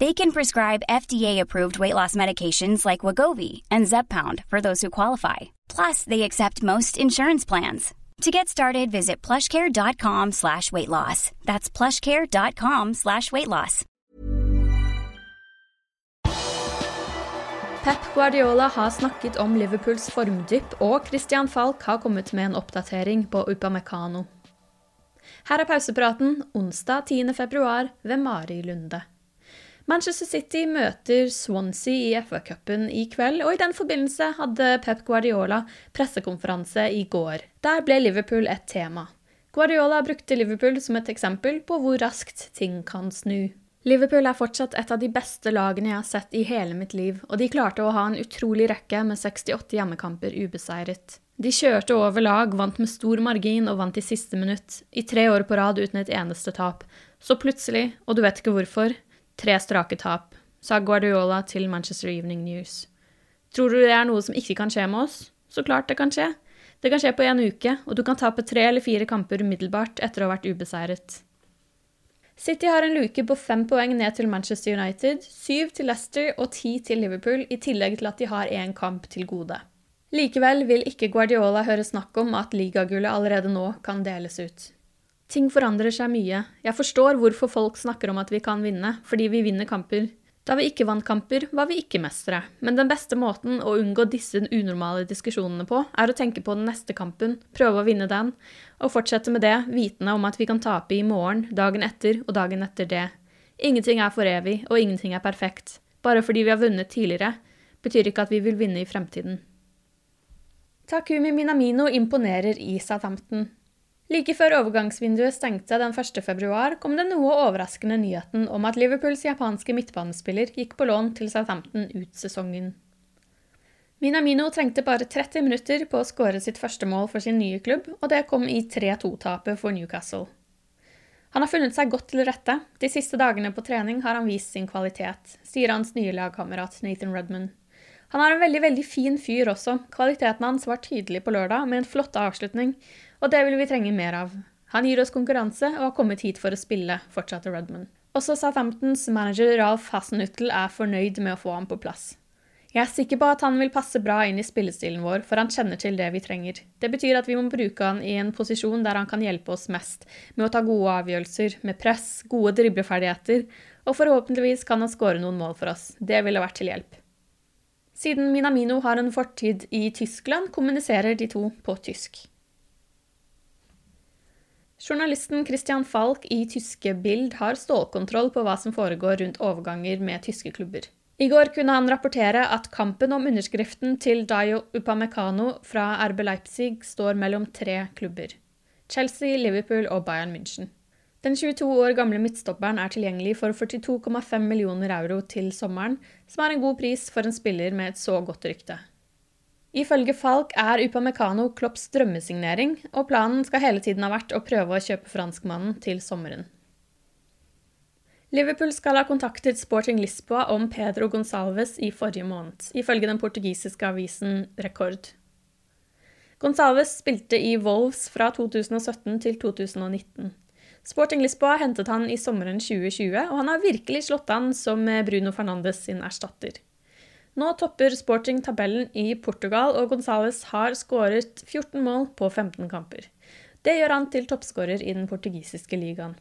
They can prescribe FDA-approved weight loss medications like Wagovi and Zepbound for those who qualify. Plus, they accept most insurance plans. To get started, visit plushcare.com slash weight loss. That's plushcare.com slash weight loss. Pep Guardiola har snakket om Liverpools formdypp, og Christian Falk har kommet med en oppdatering på Upamecano. Her er pausepraten onsdag 10. februar ved Mari Lunde. Manchester City møter Swansea i FA-cupen i kveld, og i den forbindelse hadde Pep Guardiola pressekonferanse i går. Der ble Liverpool et tema. Guardiola brukte Liverpool som et eksempel på hvor raskt ting kan snu. Liverpool er fortsatt et av de beste lagene jeg har sett i hele mitt liv, og de klarte å ha en utrolig rekke med 68 hjemmekamper ubeseiret. De kjørte over lag, vant med stor margin og vant i siste minutt, i tre år på rad uten et eneste tap. Så plutselig, og du vet ikke hvorfor, tre strake tap, sa Guardiola til Manchester Evening News. Tror du det er noe som ikke kan skje med oss? Så klart det kan skje. Det kan skje på en uke, og du kan tape tre eller fire kamper umiddelbart etter å ha vært ubeseiret. City har en luke på fem poeng ned til Manchester United, syv til Leicester og ti til Liverpool, i tillegg til at de har én kamp til gode. Likevel vil ikke Guardiola høre snakk om at ligagullet allerede nå kan deles ut. Ting forandrer seg mye. Jeg forstår hvorfor folk snakker om at vi kan vinne, fordi vi vinner kamper. Da vi ikke vant kamper, var vi ikke mestere, men den beste måten å unngå disse unormale diskusjonene på, er å tenke på den neste kampen, prøve å vinne den, og fortsette med det, vitende om at vi kan tape i morgen, dagen etter og dagen etter det. Ingenting er for evig, og ingenting er perfekt. Bare fordi vi har vunnet tidligere, betyr ikke at vi vil vinne i fremtiden. Takumi Minamino imponerer i Southampton. Like før overgangsvinduet stengte den 1. februar, kom den noe overraskende nyheten om at Liverpools japanske midtbanespiller gikk på lån til Southampton ut sesongen. Minamino trengte bare 30 minutter på å skåre sitt første mål for sin nye klubb, og det kom i 3-2-tapet for Newcastle. Han har funnet seg godt til rette. De siste dagene på trening har han vist sin kvalitet, sier hans nye lagkamerat Nathan Rudman. Han er en veldig veldig fin fyr også. Kvaliteten hans var tydelig på lørdag, med en flott avslutning, og det vil vi trenge mer av. Han gir oss konkurranse og har kommet hit for å spille, fortsatte Rudman. Også Southamptons manager Ralf Hasenhuttel er fornøyd med å få ham på plass. Jeg er sikker på at han vil passe bra inn i spillestilen vår, for han kjenner til det vi trenger. Det betyr at vi må bruke han i en posisjon der han kan hjelpe oss mest, med å ta gode avgjørelser, med press, gode dribleferdigheter, og forhåpentligvis kan han skåre noen mål for oss. Det ville vært til hjelp. Siden Minamino har en fortid i Tyskland, kommuniserer de to på tysk. Journalisten Christian Falk i tyske Bild har stålkontroll på hva som foregår rundt overganger med tyske klubber. I går kunne han rapportere at kampen om underskriften til Dayo Upamecano fra RB Leipzig står mellom tre klubber. Chelsea, Liverpool og Bayern München. Den 22 år gamle midtstopperen er tilgjengelig for 42,5 millioner euro til sommeren, som er en god pris for en spiller med et så godt rykte. Ifølge Falk er Upamecano Klopps drømmesignering, og planen skal hele tiden ha vært å prøve å kjøpe franskmannen til sommeren. Liverpool skal ha kontaktet Sporting Lisboa om Pedro Gonsalves i forrige måned, ifølge den portugisiske avisen Rekord. Gonsalves spilte i Wolves fra 2017 til 2019. Sporting Lisboa hentet han i sommeren 2020, og han har virkelig slått an som Bruno Fernandes sin erstatter. Nå topper Sporting tabellen i Portugal, og Gonzales har skåret 14 mål på 15 kamper. Det gjør han til toppskårer i den portugisiske ligaen.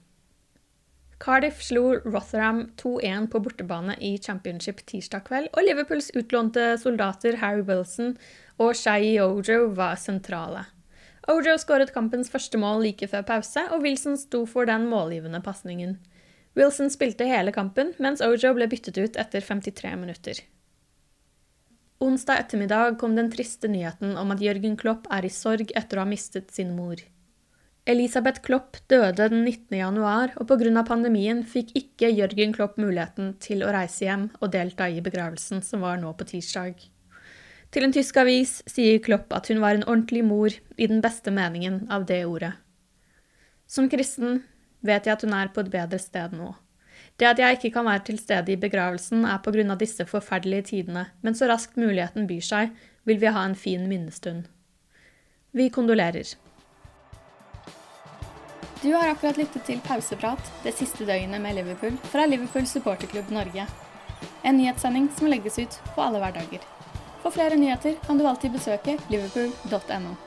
Cardiff slo Rotherham 2-1 på bortebane i championship tirsdag kveld, og Liverpools utlånte soldater Harry Wilson og Shai Ojo var sentrale. Ojo skåret kampens første mål like før pause, og Wilson sto for den målgivende pasningen. Wilson spilte hele kampen, mens Ojo ble byttet ut etter 53 minutter. Onsdag ettermiddag kom den triste nyheten om at Jørgen Klopp er i sorg etter å ha mistet sin mor. Elisabeth Klopp døde den 19. januar, og pga. pandemien fikk ikke Jørgen Klopp muligheten til å reise hjem og delta i begravelsen som var nå på tirsdag. Til en tysk avis sier Klopp at hun var en ordentlig mor i den beste meningen av det ordet. Som kristen vet jeg at hun er på et bedre sted nå. Det at jeg ikke kan være til stede i begravelsen, er på grunn av disse forferdelige tidene, men så raskt muligheten byr seg, vil vi ha en fin minnestund. Vi kondolerer. Du har akkurat lyttet til Pauseprat det siste døgnet med Liverpool fra Liverpool supporterklubb Norge. En nyhetssending som legges ut på alle hverdager. For flere nyheter kan du alltid besøke liverpool.no.